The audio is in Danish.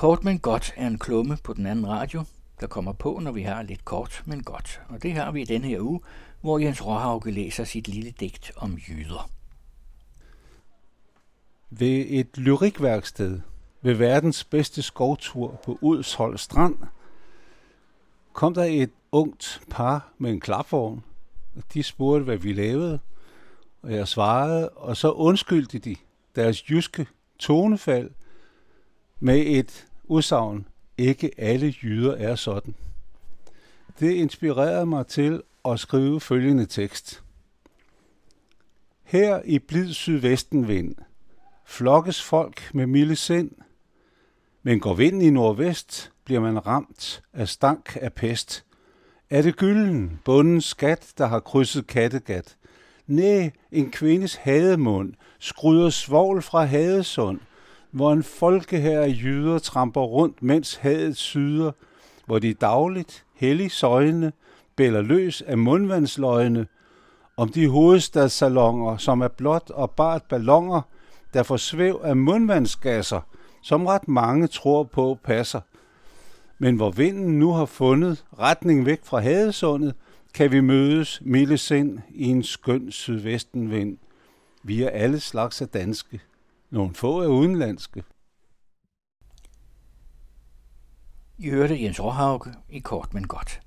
Kort men godt er en klumme på den anden radio, der kommer på, når vi har lidt kort men godt. Og det har vi i denne her uge, hvor Jens Råhauke læser sit lille digt om jyder. Ved et lyrikværksted ved verdens bedste skovtur på Udshold Strand kom der et ungt par med en klapvogn. De spurgte, hvad vi lavede, og jeg svarede, og så undskyldte de deres jyske tonefald med et udsagn, ikke alle jyder er sådan. Det inspirerede mig til at skrive følgende tekst. Her i blid sydvestenvind flokkes folk med milde sind, men går vinden i nordvest, bliver man ramt af stank af pest. Er det gylden, bundens skat, der har krydset Kattegat? Næ, en kvindes hademund skryder svovl fra Hadesund, hvor en folkehær af jyder tramper rundt, mens hadet syder, hvor de dagligt, hellig søjne, bæller løs af mundvandsløgne, om de hovedstadssalonger, som er blot og bart ballonger, der får svæv af mundvandsgasser, som ret mange tror på passer. Men hvor vinden nu har fundet retning væk fra Hadesundet, kan vi mødes milde sind i en skøn sydvestenvind. Vi er alle slags af danske. Nogle få er udenlandske. I hørte Jens Råhauke i Kort men Godt.